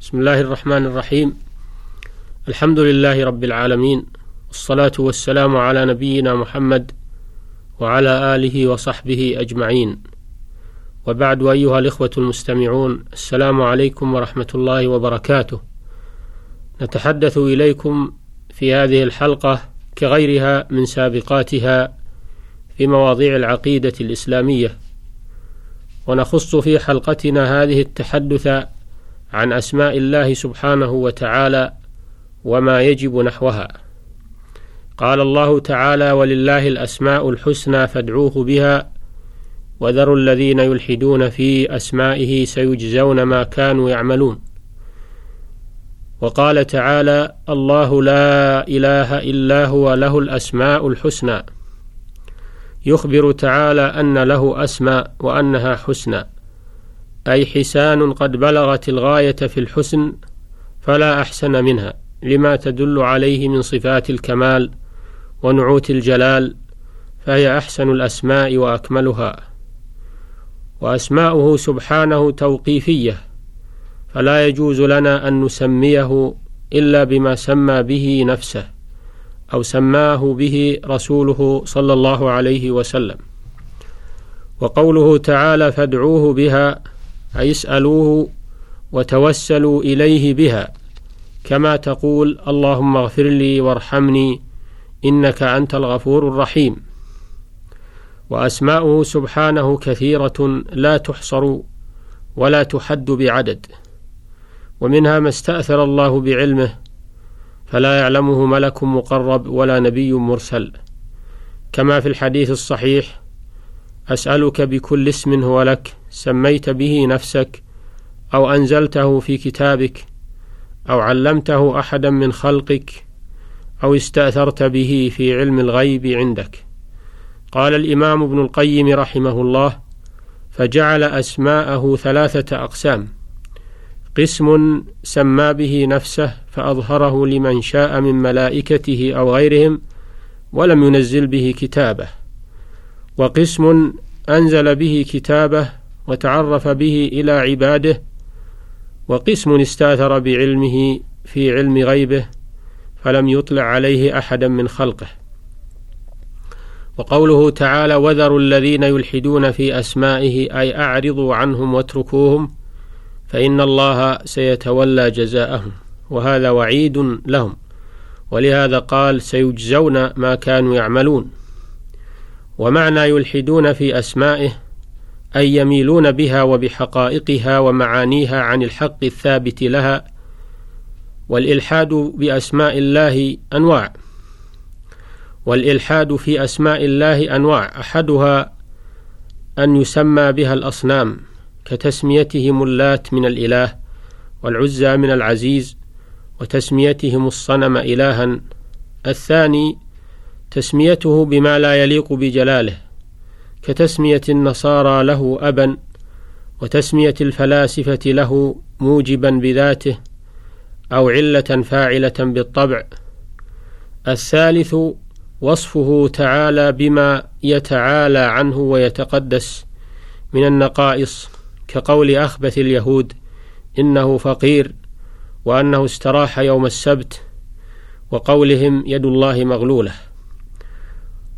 بسم الله الرحمن الرحيم الحمد لله رب العالمين والصلاة والسلام على نبينا محمد وعلى آله وصحبه أجمعين وبعد أيها الإخوة المستمعون السلام عليكم ورحمة الله وبركاته نتحدث إليكم في هذه الحلقة كغيرها من سابقاتها في مواضيع العقيدة الإسلامية ونخص في حلقتنا هذه التحدث عن أسماء الله سبحانه وتعالى وما يجب نحوها. قال الله تعالى ولله الأسماء الحسنى فادعوه بها وذروا الذين يلحدون في أسمائه سيجزون ما كانوا يعملون. وقال تعالى الله لا إله إلا هو له الأسماء الحسنى. يخبر تعالى أن له أسماء وأنها حسنى. أي حسان قد بلغت الغاية في الحسن فلا أحسن منها لما تدل عليه من صفات الكمال ونعوت الجلال فهي أحسن الأسماء وأكملها. وأسماؤه سبحانه توقيفية فلا يجوز لنا أن نسميه إلا بما سمى به نفسه أو سماه به رسوله صلى الله عليه وسلم. وقوله تعالى فادعوه بها أي اسألوه وتوسلوا إليه بها. كما تقول اللهم اغفر لي وارحمني إنك أنت الغفور الرحيم. وأسماؤه سبحانه كثيرة لا تحصر ولا تحد بعدد. ومنها ما استأثر الله بعلمه فلا يعلمه ملك مقرب ولا نبي مرسل. كما في الحديث الصحيح أسألك بكل اسم هو لك سميت به نفسك أو أنزلته في كتابك أو علمته أحدا من خلقك أو استأثرت به في علم الغيب عندك. قال الإمام ابن القيم رحمه الله فجعل أسماءه ثلاثة أقسام. قسم سمى به نفسه فأظهره لمن شاء من ملائكته أو غيرهم ولم ينزل به كتابه. وقسم أنزل به كتابه وتعرف به إلى عباده وقسم استاثر بعلمه في علم غيبه فلم يطلع عليه أحدا من خلقه. وقوله تعالى وذروا الذين يلحدون في أسمائه أي أعرضوا عنهم واتركوهم فإن الله سيتولى جزاءهم. وهذا وعيد لهم ولهذا قال سيجزون ما كانوا يعملون. ومعنى يلحدون في أسمائه أي يميلون بها وبحقائقها ومعانيها عن الحق الثابت لها والإلحاد بأسماء الله أنواع. والإلحاد في أسماء الله أنواع. أحدها أن يسمى بها الأصنام كتسميتهم اللات من الإله والعزى من العزيز وتسميتهم الصنم إلها. الثاني تسميته بما لا يليق بجلاله كتسمية النصارى له أبا وتسمية الفلاسفة له موجبا بذاته أو علة فاعلة بالطبع. الثالث وصفه تعالى بما يتعالى عنه ويتقدس من النقائص كقول أخبث اليهود إنه فقير وأنه استراح يوم السبت وقولهم يد الله مغلولة.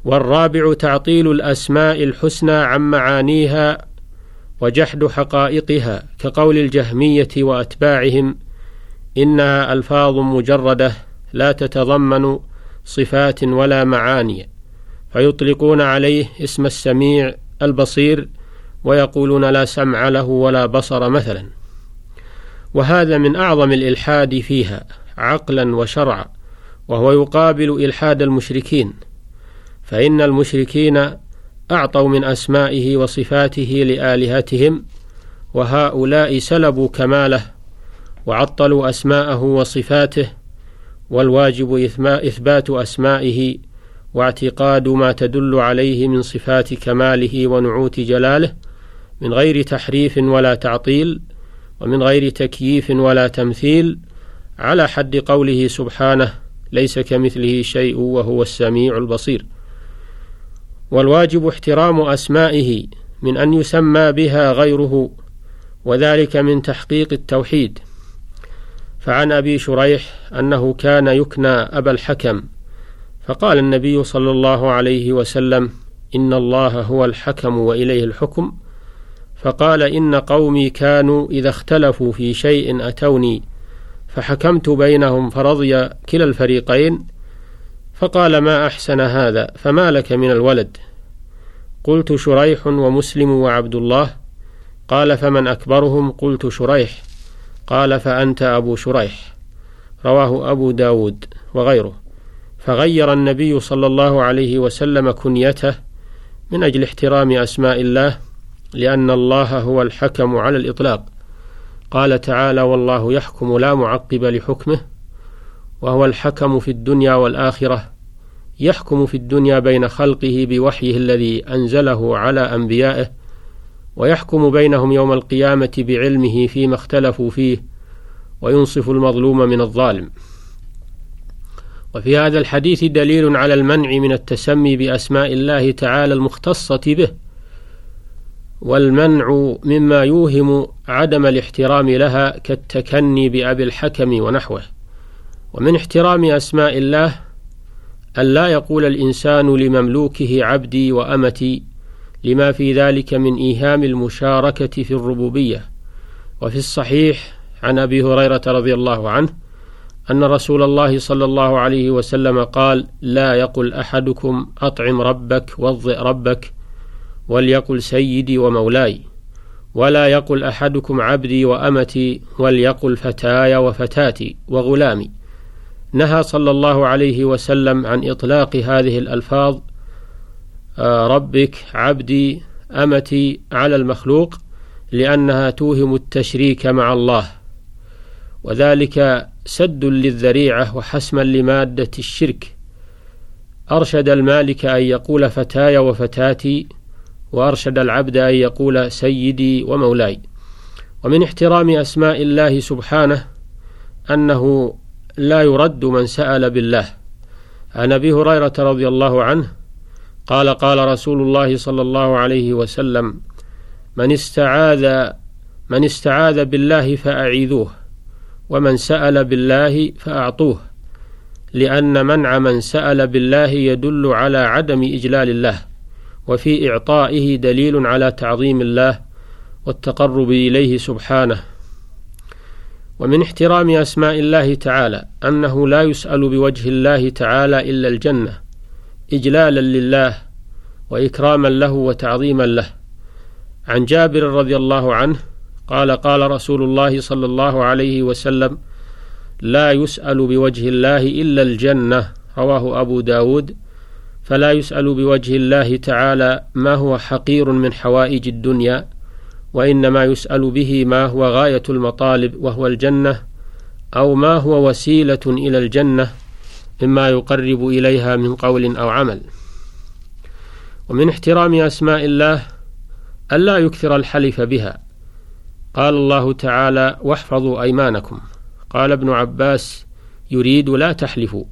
والرابع تعطيل الأسماء الحسنى عن معانيها وجحد حقائقها كقول الجهمية وأتباعهم إنها ألفاظ مجردة لا تتضمن صفات ولا معاني فيطلقون عليه اسم السميع البصير ويقولون لا سمع له ولا بصر مثلا وهذا من أعظم الإلحاد فيها عقلا وشرعا وهو يقابل إلحاد المشركين فإن المشركين أعطوا من أسمائه وصفاته لآلهتهم وهؤلاء سلبوا كماله وعطلوا أسماءه وصفاته والواجب إثبات أسمائه واعتقاد ما تدل عليه من صفات كماله ونعوت جلاله من غير تحريف ولا تعطيل ومن غير تكييف ولا تمثيل على حد قوله سبحانه ليس كمثله شيء وهو السميع البصير. والواجب احترام أسمائه من أن يسمى بها غيره وذلك من تحقيق التوحيد. فعن أبي شريح أنه كان يكنى أبا الحكم فقال النبي صلى الله عليه وسلم إن الله هو الحكم وإليه الحكم فقال إن قومي كانوا إذا اختلفوا في شيء أتوني فحكمت بينهم فرضي كلا الفريقين فقال ما أحسن هذا؟ فما لك من الولد؟ قلت شريح ومسلم وعبد الله. قال فمن أكبرهم؟ قلت شريح. قال فأنت أبو شريح. رواه أبو داود وغيره. فغير النبي صلى الله عليه وسلم كنيته من أجل احترام أسماء الله لأن الله هو الحكم على الإطلاق. قال تعالى والله يحكم لا معقب لحكمه وهو الحكم في الدنيا والآخرة يحكم في الدنيا بين خلقه بوحيه الذي أنزله على أنبيائه ويحكم بينهم يوم القيامة بعلمه فيما اختلفوا فيه وينصف المظلوم من الظالم. وفي هذا الحديث دليل على المنع من التسمي بأسماء الله تعالى المختصة به والمنع مما يوهم عدم الاحترام لها كالتكني بأبي الحكم ونحوه. ومن احترام أسماء الله ألا يقول الإنسان لمملوكه عبدي وأمتي لما في ذلك من إيهام المشاركة في الربوبية. وفي الصحيح عن أبي هريرة رضي الله عنه أن رسول الله صلى الله عليه وسلم قال لا يقل أحدكم أطعم ربك وضئ ربك وليقل سيدي ومولاي ولا يقل أحدكم عبدي وأمتي وليقل فتاي وفتاتي وغلامي نهى صلى الله عليه وسلم عن إطلاق هذه الألفاظ آه، ربك عبدي أمتي على المخلوق لأنها توهم التشريك مع الله. وذلك سد للذريعة وحسما لمادة الشرك. أرشد المالك أن يقول فتاي وفتاتي وأرشد العبد أن يقول سيدي ومولاي. ومن احترام أسماء الله سبحانه أنه لا يرد من سأل بالله. عن أبي هريرة رضي الله عنه قال قال رسول الله صلى الله عليه وسلم من استعاذ من استعاذ بالله فأعيذوه ومن سأل بالله فأعطوه لأن منع من سأل بالله يدل على عدم إجلال الله وفي إعطائه دليل على تعظيم الله والتقرب إليه سبحانه. ومن احترام أسماء الله تعالى أنه لا يسأل بوجه الله تعالى إلا الجنة إجلالا لله وإكراما له وتعظيما له. عن جابر رضي الله عنه قال قال رسول الله صلى الله عليه وسلم لا يسأل بوجه الله إلا الجنة رواه أبو داود. فلا يسأل بوجه الله تعالى ما هو حقير من حوائج الدنيا. وإنما يسأل به ما هو غاية المطالب وهو الجنة أو ما هو وسيلة إلى الجنة مما يقرب إليها من قول أو عمل. ومن احترام أسماء الله ألا يكثر الحلف بها. قال الله تعالى واحفظوا أيمانكم. قال ابن عباس يريد لا تحلفوا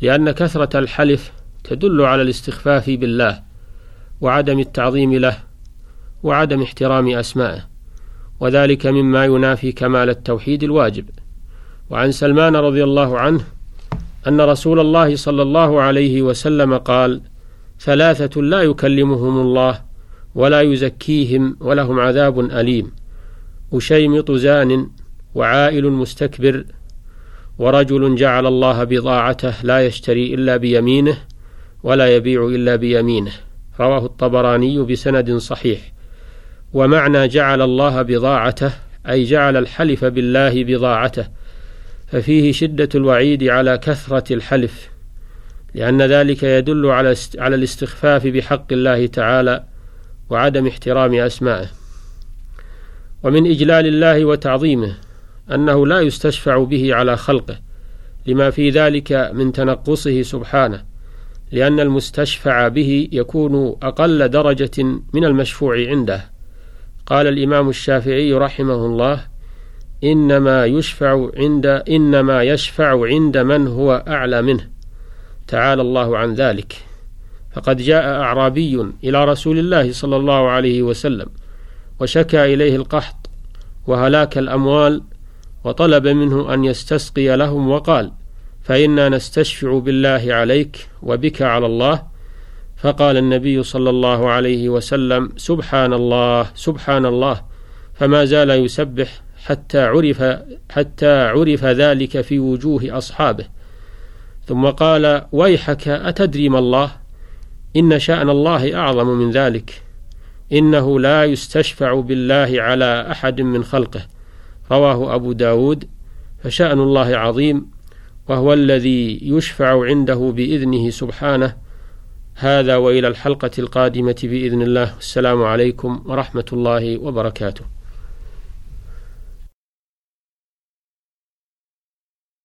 لأن كثرة الحلف تدل على الاستخفاف بالله وعدم التعظيم له وعدم احترام أسمائه وذلك مما ينافي كمال التوحيد الواجب. وعن سلمان رضي الله عنه أن رسول الله صلى الله عليه وسلم قال ثلاثة لا يكلمهم الله ولا يزكيهم ولهم عذاب أليم أشيمط زان وعائل مستكبر ورجل جعل الله بضاعته لا يشتري إلا بيمينه ولا يبيع إلا بيمينه. رواه الطبراني بسند صحيح. ومعنى جعل الله بضاعته أي جعل الحلف بالله بضاعته ففيه شدة الوعيد على كثرة الحلف لأن ذلك يدل على على الاستخفاف بحق الله تعالى وعدم احترام أسمائه. ومن إجلال الله وتعظيمه أنه لا يستشفع به على خلقه لما في ذلك من تنقصه سبحانه لأن المستشفع به يكون أقل درجة من المشفوع عنده. قال الإمام الشافعي رحمه الله إنما يشفع عند إنما يشفع عند من هو أعلى منه. تعالى الله عن ذلك. فقد جاء أعرابي إلى رسول الله صلى الله عليه وسلم وشكى إليه القحط وهلاك الأموال وطلب منه أن يستسقي لهم وقال فإنا نستشفع بالله عليك وبك على الله فقال النبي صلى الله عليه وسلم سبحان الله سبحان الله فما زال يسبح حتى عرف حتى عرف ذلك في وجوه أصحابه. ثم قال ويحك أتدري ما الله؟ إن شأن الله أعظم من ذلك. إنه لا يستشفع بالله على أحد من خلقه. رواه أبو داود فشأن الله عظيم وهو الذي يشفع عنده بإذنه سبحانه هذا وإلى الحلقة القادمة بإذن الله. السلام عليكم ورحمة الله وبركاته.